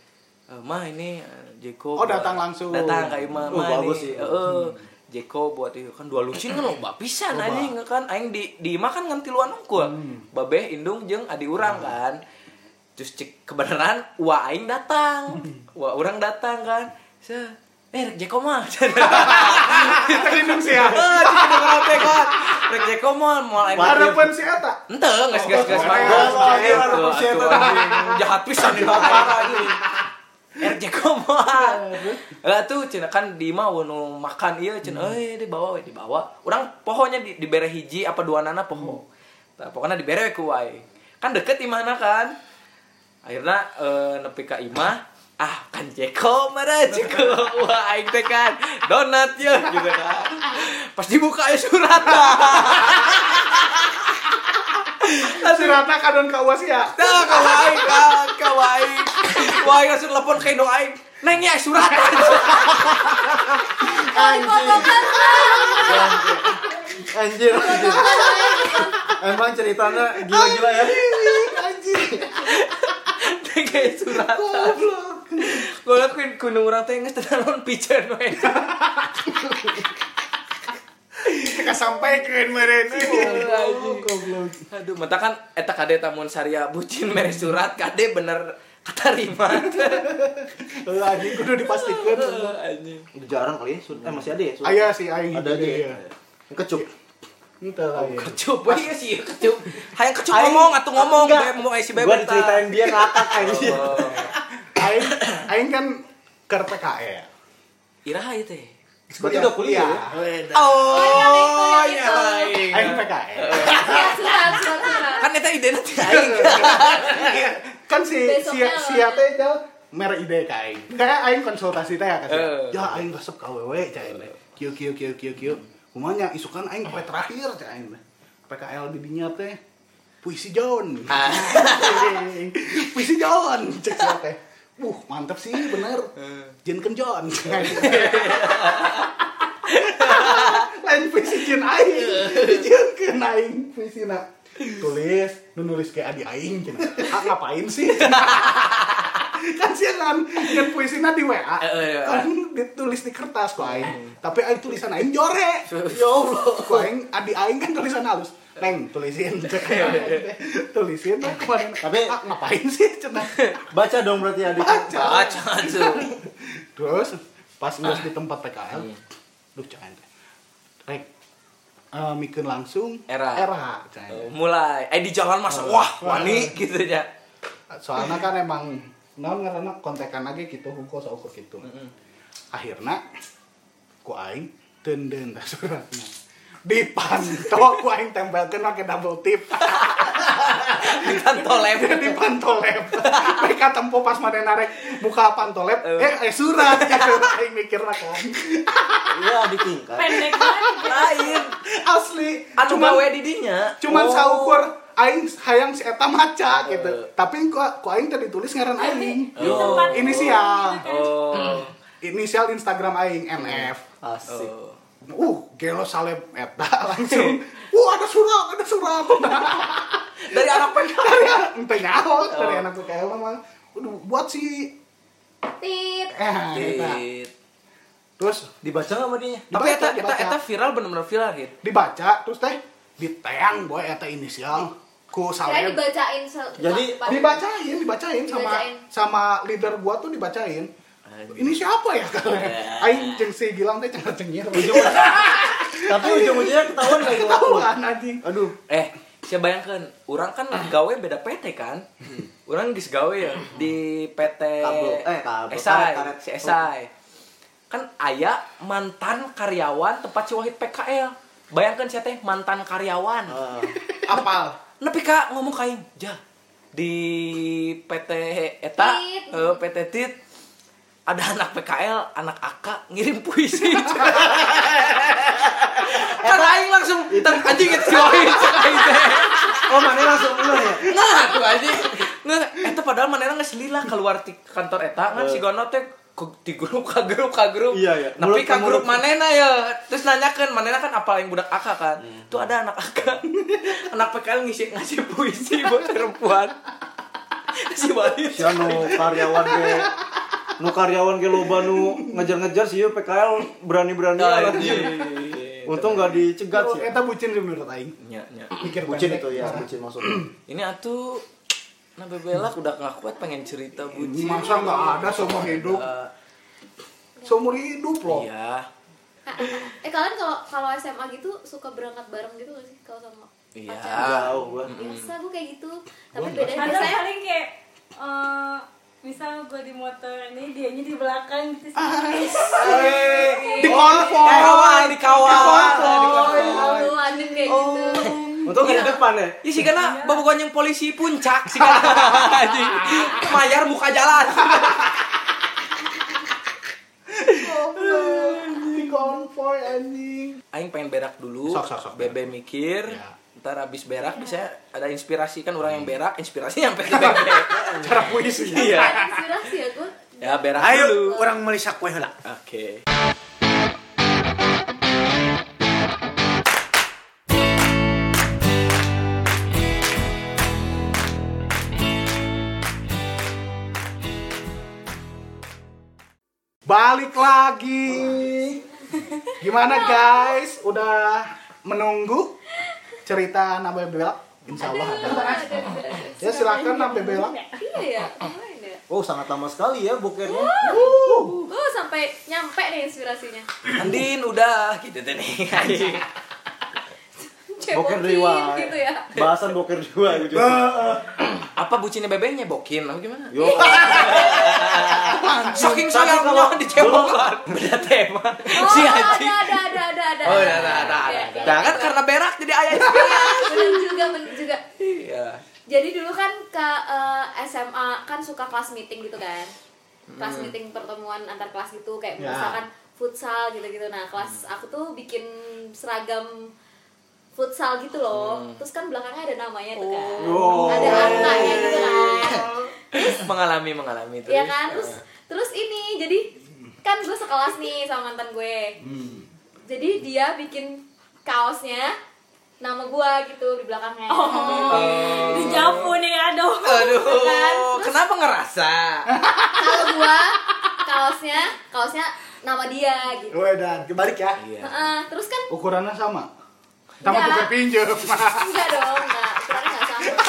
"Eh, mah ini eh, Jeko Oh, buat- datang langsung. datang ka imah Oh, mah bagus nih sih. heeh Jeko buat itu kan dua lusin kan loba pisan anjing kan aing di di imah kan ngan tiluan unggul Hmm. babeh indung jeung adi urang kan terus cek kebenaran wa aing datang wa urang datang kan se eh rek Jeko mah Kita lindung sih ya. Eh, itu teh kan. Rek Jeko mah moal aing Harapan si eta. Ente, geus geus geus Oh, mah. oh, oh, gitu. Jahat pisan di. Rek Jeko mah. Lah tuh cenah kan di mah nu makan ieu cenah euy dibawa dibawa. Urang pohonya di dibere hiji apa dua nana poho. Nah, pokoknya dibere ku wae. Kan deket imahna kan. Akhirnya eh, nepi ka imah ah kan Jeko mana Jeko wah aing teh kan donat ya gitu kan pas dibuka ya surat Sirata kadon ka uas ya. Nah, kawaii, kan, kawaii. Wah, langsung telepon ke Indo Aing. Neng ya surat. Anjir. anjir. Emang ceritanya gila-gila ya. Neng ya surat. Gue lakuin kuno orang teh nges tenan piceun we. Kita sampaikan meren. Aduh, mata kan eta kade tamun saria bucin mere surat kade bener katarima. Lagi kudu dipastikan. Anjing. Udah jarang kali ya. Eh masih ada ya? Sud? Aya sih aing Ada aja ya. ya. Kecup. Entah lah ya. Kecup, iya sih kecup. Hayang kecup ngomong atuh ngomong. Beb, mau isi bebek. Gua diceritain dia ngakak anjir. Oh. Aing aing kan ke PKL. Iraha ieu teh. Berarti udah kuliah ya? Oh, itu, ya itu. aing. PKL. Surat. Kan eta ide nanti aing. kan si si si teh jauh mere ide ka aing. Kayak aing konsultasi teh ya kasih. Eh. Ya aing resep ka wewe cai. Kieu kieu kieu kieu kieu. Kumanya isukan aing poe terakhir cai aing teh. PKL di dinya teh puisi John. Ah. puisi John cek teh. Wuh, mantep sih bener. Jenken John. Lain puisi Jin aing. Jenken aing puisi na. Tulis, nu nulis kayak adi aing cenah. Ah, ngapain sih? Sih kan yang puisinya di WA Eh, eh, eh. kan ditulis di kertas kok aing. Tapi aing tulisan aing jore. Ya Allah kok aing adi aing kan tulisan halus. Neng tulisin. Tulisin. Kemarin Tapi- ah, ngapain sih? Cenah Baca dong berarti adik. baca. Baca tuh. terus pas ngurus di tempat PKL duh jangan rek eh, mikeun langsung Era. era. Oh, mulai. Eh di jalan masa wah wani gitu ya soalnya kan emang naon ngaranna kontekan lagi gitu hukum saukur gitu. Akhirnya ku aing tenden suratnya dipantau ku aing tempelkeun pakai double tip. Di pantolem di pantolep mereka tempo pas mana narek buka pantolep eh. eh surat. Gitu aing mikirna kan Iya adik tingkat. pendek banget. Lain. Asli anu cuman gawe di dinya cuman Oh. saukur aing hayang si eta maca gitu Eh. tapi ku ku aing tadi tulis ngaran aing tempat inisial oh inisial Instagram aing NF Asik. oh uh gelo salem eta langsung uh ada surat ada surat Dari anak PK. dari anak nyaho dari Oh. anak PKL mah Udah, buat si tit eh eta. Tit. terus Dibaca nggak sama dia? Tapi Dibaca, eta eta dibaca. eta viral bener-bener viral gitu. dibaca terus teh diteang boy eta inisial ku salem dibacain Jadi, dibacain dibacain sama Dibacain. sama leader gua tuh dibacain ini siapa ya katanya aing jeung si Gilang teh cenah cengir Tapi ujung-ujungnya ketahuan itu? ketahuan anjing Aduh. Eh, saya bayangkan, orang kan gawe beda PT kan. Orang geus gawe ya di PT Kabel, eh, karet. si Esai. Kan aya mantan karyawan tempat si Wahid PKL. Bayangkan saya teh mantan karyawan. Ah. apal Nepi ka ngomong kain, ja. Di PT Eta, Tit. eh, PT Tit ada anak PKL, anak AK ngirim puisi. kan aing langsung tang anjing itu si Wahid cek aing teh. Oh, mana langsung mulai ya? Nah, tuh anjing. Nah, eta padahal manehna geus lila keluar ti kantor eta kan si Gono teh di grup ka grup ka grup. Iya, iya. Tapi Mulut ka ke grup mulut. manehna ya. Terus nanyakeun manehna kan apa yang budak AK kan. Hmm. Tuh ada anak AK. anak PKL ngisi ngasih puisi buat perempuan. si Wahid. Si anu karyawan ge nu karyawan ge loba nu ngejar-ngejar sih PKL berani-berani anjing. Untung nggak dicegat sih. eta bucin sih menurut aing Nya, nya. mikir Bucin itu ya, bucin maksudnya. Ini atuh Nah bebelak udah gak kuat pengen cerita bucin. masa nggak ada seumur hidup seumur hidup loh Iya. eh kalian kalau kalau SMA gitu suka berangkat bareng gitu gak sih kalau sama Iya. pacar Jauh gua. biasa gue kayak gitu tapi ada biasanya paling kayak eh, misal gue di motor ini dianya di belakang gitu sih. di konvoy Dikawal, dikawal. lu andin kayak gitu Untung nggak di depan ya. Iya sih karena babogohan yang polisi puncak sih kan. Anjing. Mayar muka jalan. di konvoy anjing Aing pengen berak dulu. Sok, sok, sok. Bebe mikir. Ya. Ntar habis berak bisa ada inspirasi kan orang yang berak, inspirasi nyampe ke bebe. cara puisi Iya. Ada inspirasi ya gue Ya berak Ayo, dulu. orang melisak kue heula. Oke. Balik lagi gimana guys udah menunggu cerita Nabe Belak Insya Allah ada ya silakan Nabe Belak iya ya gimana ya Oh, sangat lama sekali ya bokernya. gue sampai nyampe nih inspirasinya Andin udah gitu deh nih. Anjing. Boker riwa. gitu ya Bahasan boker dua gitu. Apa bucinnya bebe nyebokin apa gimana? Yo. Saking sayangnya kalau- dicebokan. Beda tema. oh Si ada anjing. ada ada ada ada Oh, ada ada ada. Iya, ada. iya. Nah, kan karena berak jadi ayah inspirasi. bener juga bener juga Iya. jadi dulu kan ke eh, SMA kan suka kelas meeting gitu kan kelas meeting pertemuan antar kelas gitu kayak Ya. misalkan futsal gitu-gitu nah kelas aku tuh bikin seragam futsal gitu loh terus kan belakangnya ada namanya tuh kan Oh. ada angkanya gitu kan mengalami mengalami itu. Iya kan? Terus terus ini jadi kan gue sekelas nih sama mantan gue. Jadi dia bikin kaosnya nama gue gitu di belakangnya. Di Javu nih aduh. Aduh, Kan, terus- kenapa ngerasa? kalau gue kaosnya kaosnya nama dia gitu. Wedan, kebalik ya. Iya. Heeh, terus kan Ukurannya sama. Sama tukar pinjam. enggak dong enggak. Ukurannya enggak sama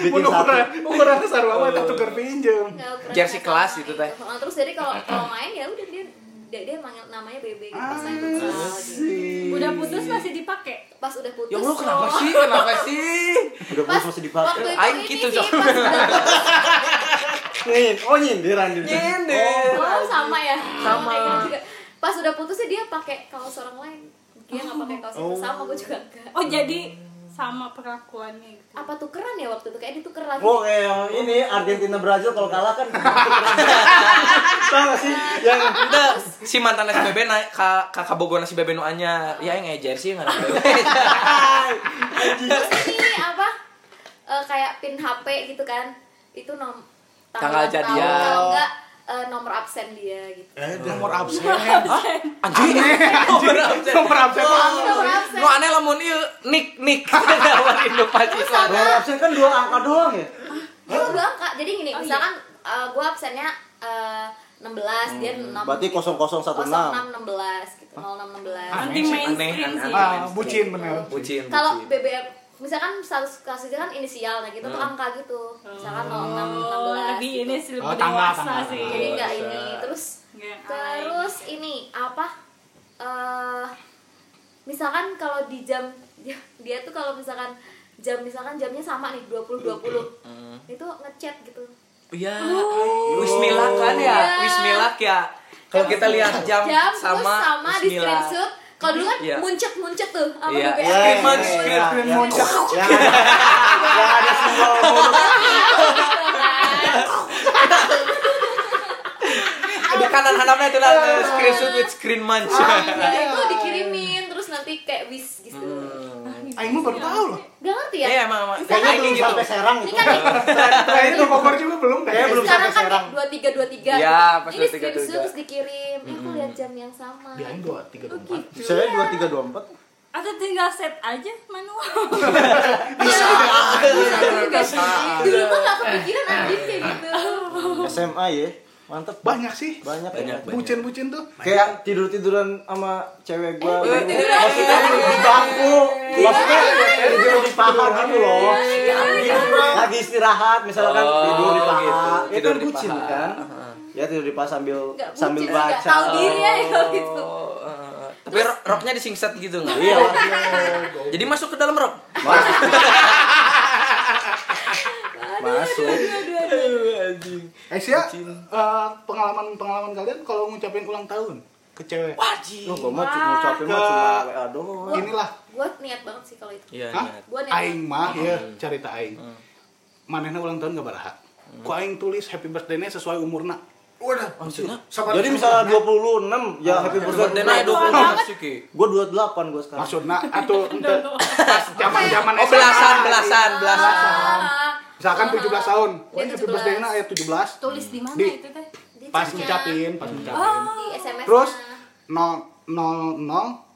Bikin satu. ukuran ukurannya sarua mah tak tukar pinjam. Ukurannya Jersey kelas gitu, Teh. Terus jadi kalau kalau main ya udah dia dia, dia manggil namanya Bebe gitu pas main futsal gitu. udah putus masih dipakai pas udah putus Ya Allah kenapa sih? Kenapa sih? Udah putus masih dipakai. Aing ini gitu, sih Nih, oh nyindiran gitu. Nyindir. Oh sama ya. Sama. Pas udah putusnya dia pakai kaos orang lain. Dia nggak pakai kaos itu sama gue juga enggak. oh jadi sama perlakuannya gitu Apa tukeran ya waktu itu kayak dituker lagi. Oh kayak yang ini Argentina Brazil kalau kalah kan Tahu gak sih yang Udah si mantan si bebe naik ka kakak bogona si bebe nu anyar. Ya yang jersey nggak ada bebe. Terus ini apa? Eh, kayak pin HP gitu kan. Itu nom Tanggal jadian. Kalau eh, nomor absen dia gitu Eh, nomor absen Anjing. Nomor absen. nomor absen mah. nomor absen Nu aneh lamun ieu nik nik. Lawan Indo Pancasila. Nomor absen kan dua angka doang ya? Itu dua angka. Jadi gini, Oh, misalkan eh, gua absennya eh, 16, dia 6. Berarti 0016. 0616 gitu. 0616. Anti mainstream sih. Ah, bucin bener. Bucin. Kalau. BBM misalkan status kasusnya kan inisial nah gitu tuh angka gitu. Misalkan 0616. Oh, lebih ini sih lebih Oh, tanggal, sih. Jadi enggak ini. Terus Nggak yang terus ini apa? eh misalkan kalau di jam dia, dia tuh kalau misalkan jam misalkan jamnya sama nih 20 20. Itu ngechat gitu. Iya, Wismilak kan ya, Iya. Wismilak ya. Kalau kita lihat jam, jam sama, terus sama di screenshot kalau dulu kan Iya. muncet muncet tuh apa Iya, BBM. screen munch, iya, screen iya, screen iya. munch. Yang ada, yang ada simbol. Di kanan handapnya itu lah screenshot with screen munch. Jadi itu dikirimin kayak wish gitu. Aing mah baru tahu loh. Gak ngerti ya? Iya, emang emang. Kayaknya Kayak belum gitu. sampai Serang Ini itu. kan itu Bogor juga belum Kayaknya kayak. belum sekarang sampai kan Serang. dua tiga dua tiga. Iya, pas Ini 23, screenshot 23. terus dikirim. Eh, aku lihat jam yang sama. Di Aing dua tiga dua empat. Gitu. Saya 2324. Atau tinggal set aja manual. Bisa. juga sih. Dulu mah gak kepikiran anjing kayak gitu. SMA ya. Mantep. Banyak sih. Banyak Banyak. ya. Bucin-bucin tuh. Kayak tidur-tiduran sama cewek gua. Eh, gitu. tidur- Maksudnya di bangku. Maksudnya tidur di paha gitu loh. Lagi istirahat misalkan Oh, tidur di paha. gitu. Itu Tidur kan di bucin kan. Heeh. Ya tidur di paha sambil sambil bucin, baca. tahu diri ya gitu. Eh, tapi ro- roknya disingset gitu nggak? Iya. Jadi masuk ke dalam rok. Masuk. Masuk. Eh sih ya, eh, pengalaman-pengalaman kalian kalau ngucapin ulang tahun ke cewek. Wajib. Loh, gua mah cuma ngucapin mah cuma WA doang. Inilah, Gue niat banget sih kalau itu. Iya, Hah? iya. Gue niat. aing mah ya cerita aing. Manehna ulang tahun gak baraha. Ku aing tulis happy birthday-nya sesuai umurna. Wadah. Maksudnya? Sabar, Jadi misalnya 26 ya happy birthday. 20 sih, Ki. Gua 28 gua sekarang. Maksudna atau ente pas zaman-zaman Oh, SMA. belasan, belasan, belasan. Ah, Misalkan 17 tahun. Happy 17. birthday-na ayat 17. Tulis di mana Di- itu teh? di Pas ngucapin, pas ngucapin. di SMS. Terus 0 0 0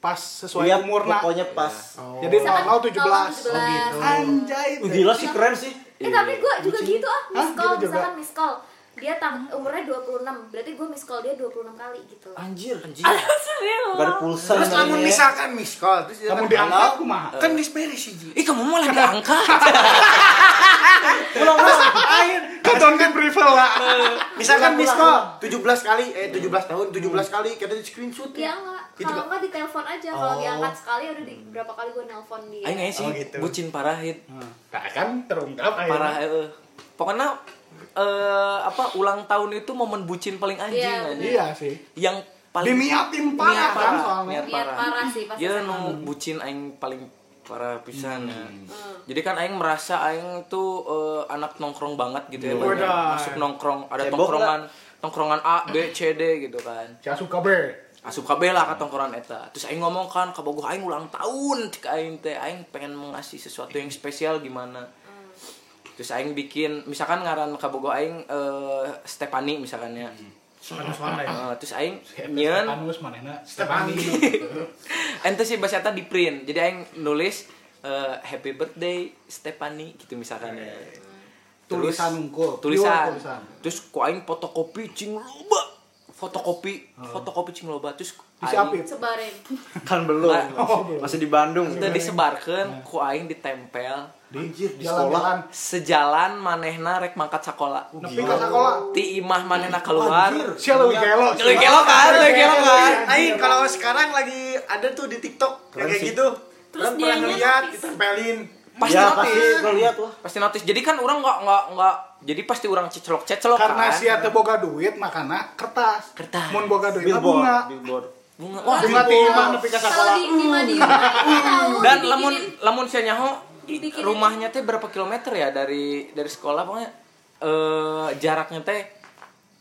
pas sesuai Iya, umurna. pokoknya pas. Jadi 0 0 17. 17. Oh, gitu. Anjay. Uh, gila sih keren sih. Eh tapi gue juga gitu ah, miss call, Gitu juga? misalkan miss call Dia tang umurnya 26, berarti gue miss call dia 26 kali gitu Anjir. Anjir. Ada pulsa Terus namanya. namun misalkan miss call terus dia Kamu kan, diangkat "Halo?" kumaha? Kan disberes sih Ji. Ih, kamu malah diangkat. Keton di privel lah. Misalkan miss call 17 kali eh 17 tahun 17 kali kita di screenshot Ya enggak, Gitu kalau nggak? enggak di telepon aja Kalau Oh. diangkat sekali udah di berapa kali gue nelpon dia aja sih Oh, gitu. bucin parah hit. Nah, kan terungkap. Parah eh. Pokoknya eh apa ulang tahun itu momen bucin paling anjing Iya, anjing. Iya sih. Yang paling Diniatin parah Niat kan soalnya. Niat Niat parah. parah sih pas Ya nu bucin aing paling parah pisan ya. Hmm. Jadi kan aing merasa aing tuh eh, anak nongkrong banget gitu ya. Wadah. banyak Masuk nongkrong, ada Cebok tongkrongan tongkrongan A, B, C, D gitu kan. Saya suka be. asup kabeh lah ka tongkrongan eta terus aing ngomong kan ka bogoh aing ulang tahun cek aing teh aing pengen mengasih sesuatu yang spesial gimana terus aing bikin misalkan ngaran ka bogoh aing eh Stefani misalkan ya ya. Eh, terus aing manehna Stefani. ente sih bahasa eta di print jadi aing nulis eh, happy birthday Stefani gitu misalkan ya Tulisan unggul. tulisan. Tulisan. terus ku aing fotokopi cing loba fotokopi fotokopi cing loba terus apit. Sebarin Kan belum. Nah, Masih di Bandung. Itu disebarkan ku aing ditempel Di, di sekolah. sejalan manehna rek mangkat sekolah. Nepi ka sekolah. Ti imah manehna keluar. Sia leuwih gelo. Leuwih gelo kan, leuwih gelo kan. Aing kalau sekarang lagi ada tuh di TikTok kayak gitu. Terus dianya ngeliat ditempelin. Pasti ya, notice. pasti ngeliat lah. Pasti notice. Jadi kan orang nggak nggak nggak jadi pasti orang cecelok-cecelok Karena kan. sia teu boga duit makana kertas. Kertas. Mun boga duit Billboard, bunga. billboard. Bunga. Wah, Bunga ti imah nepi ka di Madiun tahu dan lamun lamun sia nyaho rumahnya teh berapa kilometer ya dari dari sekolah pokoknya eh jaraknya teh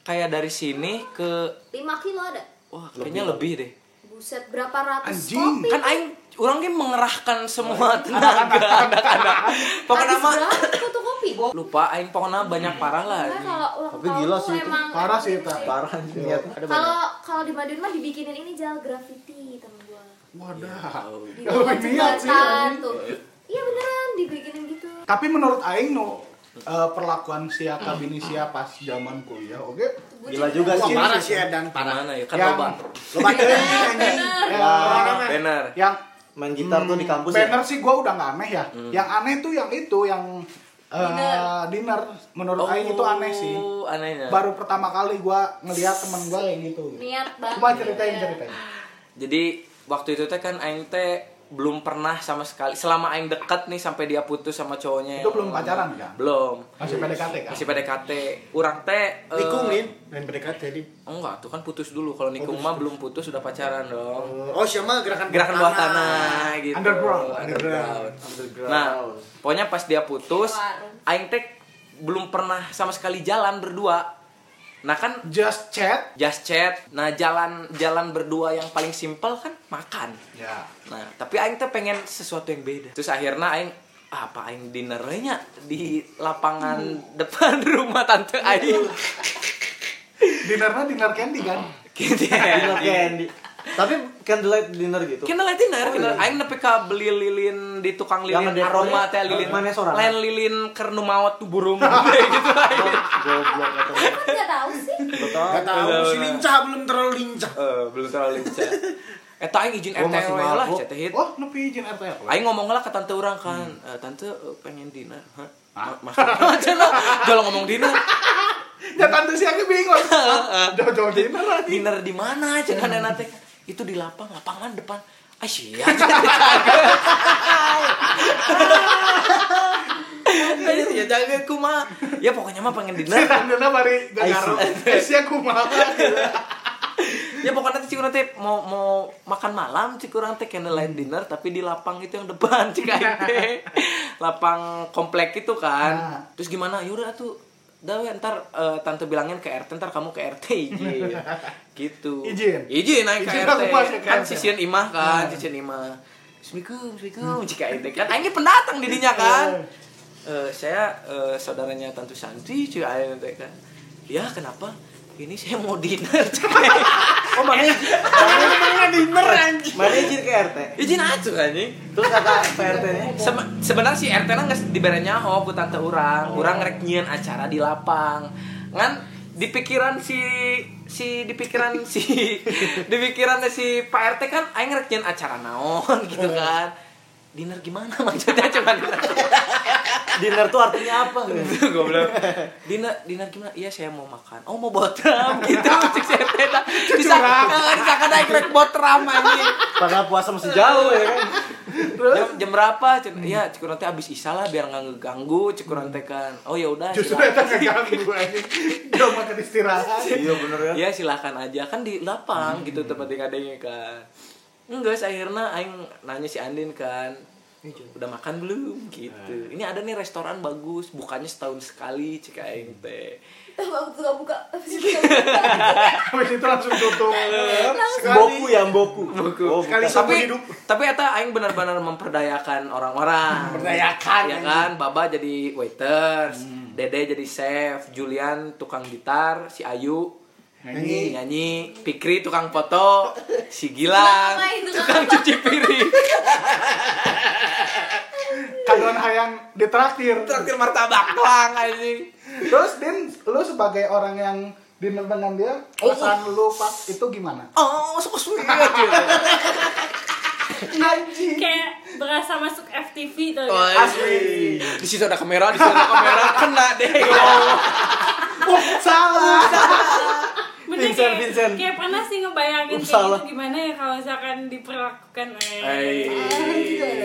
kayak dari sini ke 5 kilo ada wah kayaknya lebih deh buset berapa ratus Anjing, kopi kan aing orang kan mengerahkan semua tenaga anak-anak. pokoknya mah berapa fotokopi lupa aing pokoknya banyak parah lah. Nah, Tapi gila sih itu. Parah sih itu. Parah sih niatnya. Ada banyak. kalau kalau di Madiun mah dibikinin ini jal graffiti temen gua. Wadah. Kalau ini niat sih, iya beneran dibikinin gitu. Tapi menurut aing no eh, perlakuan si Akabini sia pas zaman kuliah, oke? Gila juga sih. parah sih dan parah. mana ya? Kan Yang- loba Loba. Ya, bener. Yang Main gitar tuh di kampus ya. banner sih gua udah nggak aneh ya. Yang aneh tuh yang itu yang eh, Dinner. dinner. Menurut aing itu aneh sih. Oh, anehnya Baru pertama kali gua ngeliat temen gua yang gitu. niat banget Coba ceritain ceritain. jadi waktu itu teh kan aing teh belum pernah sama sekali. Selama aing dekat nih sampai dia putus sama cowoknya Itu belum pacaran kan? belum. Masih PDKT kan? masih PDKT. Urang teh eh, Nikung Lin, main PDKT di. enggak tuh kan putus dulu. Kalau nikung mah belum putus udah pacaran dong. Oh, siapa? Gerakan gerakan bawah tanah. gitu. Underground. underground. Nah pokoknya pas dia putus aing teh belum pernah sama sekali jalan berdua nah kan Just chat. just chat nah jalan jalan berdua yang paling simpel kan makan Ya. Nah, tapi aing teh pengen sesuatu yang beda. Terus akhirnya aing ah, apa aing dinernya di lapangan depan rumah tante aing. Dinernya dinner candy kan? Gitu Dinner ya. candy. Tapi candlelight dinner gitu. Liat dinner, kena aing nepi ka beli lilin di tukang lilin Yang aroma teh lilin. Mana sorangan? Lain lilin kernu mawat tuh burung gitu aing. Goblok atau kan nggak tahu sih Betul. Gak tahu si lincah belum terlalu lincah. Eh, belum terlalu lincah. Eta aing izin RT lah mabuk. cenah hit. Oh, nepi izin RT? Aing ngomong lah ke tante orang kan, "Eh, tante eh, pengen dinner. Hah? Ma- Maksudnya jangan ngomong dinner. Ya tante si Aki bingung. Jauh-jauh dinner lagi. dinner di mana aja kan nanti itu di lapang lapangan depan. Ah sia ya. Jangan kuma ya pokoknya mah pengen dinner. Gegaro. Eh, si aku malah. ya pokoknya nanti cikurang teh mau mau makan malam cikurang teh candlelight dinner tapi di lapang itu yang depan cik aing teh lapang komplek itu kan. Nah. terus gimana? Yaudah tuh Dah ntar eh, tante bilangin ke RT ntar kamu ke RT izin gitu. Izin? izin naik ke RT kan sisian imah kan sisian imah. Assalamualaikum, Assalamualaikum, jika itu kan Aing pendatang didinya kan. Eh, Saya eh, saudaranya Tante Santi, cuy Aing teh kan. Ya kenapa? Ini saya mau dinner Oh, mana Mana dinner anjing. mana izin ke RT. Izin aja kan nih Terus kata PRT-nya, Sebe- sebenarnya si RT na nggak dibere nyaho ku tante urang. Urang ngerek nyieun acara di lapang. Ngan di pikiran si si di pikiran si di pikiran si Pak RT kan aing nyieun acara naon gitu kan dinner gimana? Maksudnya cuma dinner. Tuh artinya apa? goblok dinner dinner gimana? Iya saya mau makan. Oh mau botram gitu cek si RT dah bisa disangka aing ngerek botram anjing. Padahal puasa masih jauh ya kan. jam, jam berapa? Cek ya cek nanti abis isa lah biar nggak ngeganggu cek nanti kan. Oh ya udah Justru silakan. itu ngeganggu anjing. Dia makan istirahat. Iya bener ya. ya silahkan aja. Kan di lapang gitu tempat adanya kan enggak akhirnya aing nanya si Andin kan udah makan belum? Gitu. Ini ada nih restoran bagus bukannya setahun sekali cek aing teh. Tahu buka. Buka. Habis itu langsung tutup. Boku ya, boku. Oh, Sekali tapi hidup. tapi eta aing benar-benar memperdayakan orang-orang. Memperdayakan, ya kan? Baba jadi waiters dede jadi chef Julian tukang gitar si Ayu Nyanyi. nyanyi Pikri tukang foto si Gilang tukang cuci piring Kaduan hayang ditraktir. traktir martabak doang anjing Terus Din, lu sebagai orang yang dinner dengan dia, perasaan lu pas itu gimana? oh so sweet Anjing. kayak berasa masuk FTV tuh Oh, ya. asli. Di situ ada kamera, di situ ada kamera, kena deh. Oh, salah. Bener Vincent, kayak, Vincent. kayak pernah sih ngebayangin Ups, kayak salah. gitu gimana ya kalau misalkan diperlakukan eh, Hey.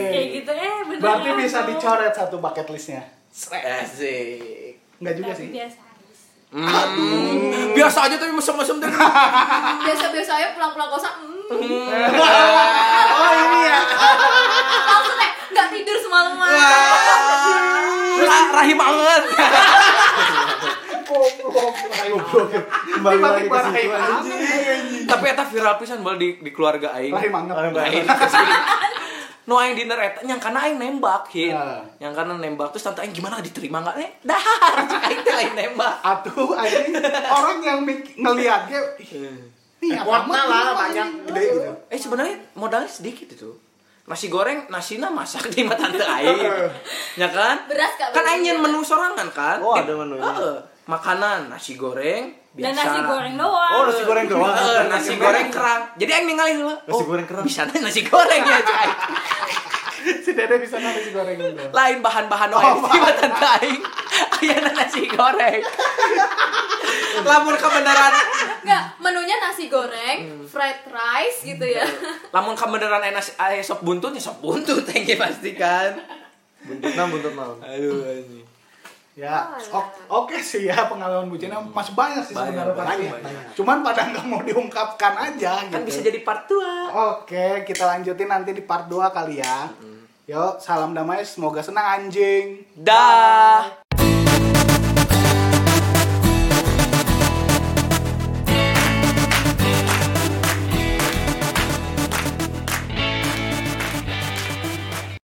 kayak gitu eh bener Berarti bisa dicoret satu bucket listnya. Asik. Enggak juga Tapi sih. biasa. Hmm. Biasa aja tapi mesem-mesem deh. biasa biasa aja pulang pulang kosan hmm. Oh ini ya. langsung kayak nggak tidur semalaman Ra- Rahim banget. Goblok. goblok. Kembali lagi ke situ, anjing. Tapi eta viral pisan bal di di keluarga aing. Lain mangga. Lain. Nu aing diner eta nyang kana aing nembak hin. Ya. Yang kana nembak terus tante aing gimana diterima enggak nih? Dahar cek aing teh lain nembak. Atuh anjing orang yang ngeliatnya ih, nih apa Kuatnya lah banyak gede gitu. Eh sebenarnya modalnya sedikit itu. Nasi goreng, nasina masak di mata tante aing. ya kan? Beras Kan aing menu sorangan kan? Oh, ada menunya. Heeh. Makanan, nasi goreng, biasa. Dan nasi goreng doang. Oh, nasi goreng doang. Heeh, nasi goreng kerang. Jadi aing ningali heula. Nasi goreng kerang. Bisa nasi goreng ya, cai. si dede bisa nasi goreng dulu. Lain bahan-bahan Oh, mata tante aing. Aya nasi goreng. Lamun kebenaran Enggak, menunya nasi goreng, Hmm. fried rice gitu ya. lamun kebenaran enak aya sop buntut ya sop buntut teh ge pasti kan. Buntut naon buntut naon. Aduh anjing. Ya, Oh, ok- oke sih ya pengalaman bucinnya masih banyak sih Banyak, sebenarnya banyak, pasti. banyak. Cuman pada nggak mau diungkapkan aja gitu. Kan bisa jadi part 2. Oke, kita lanjutin nanti di part 2 kali ya. Yuk, salam damai, semoga senang anjing. Dah.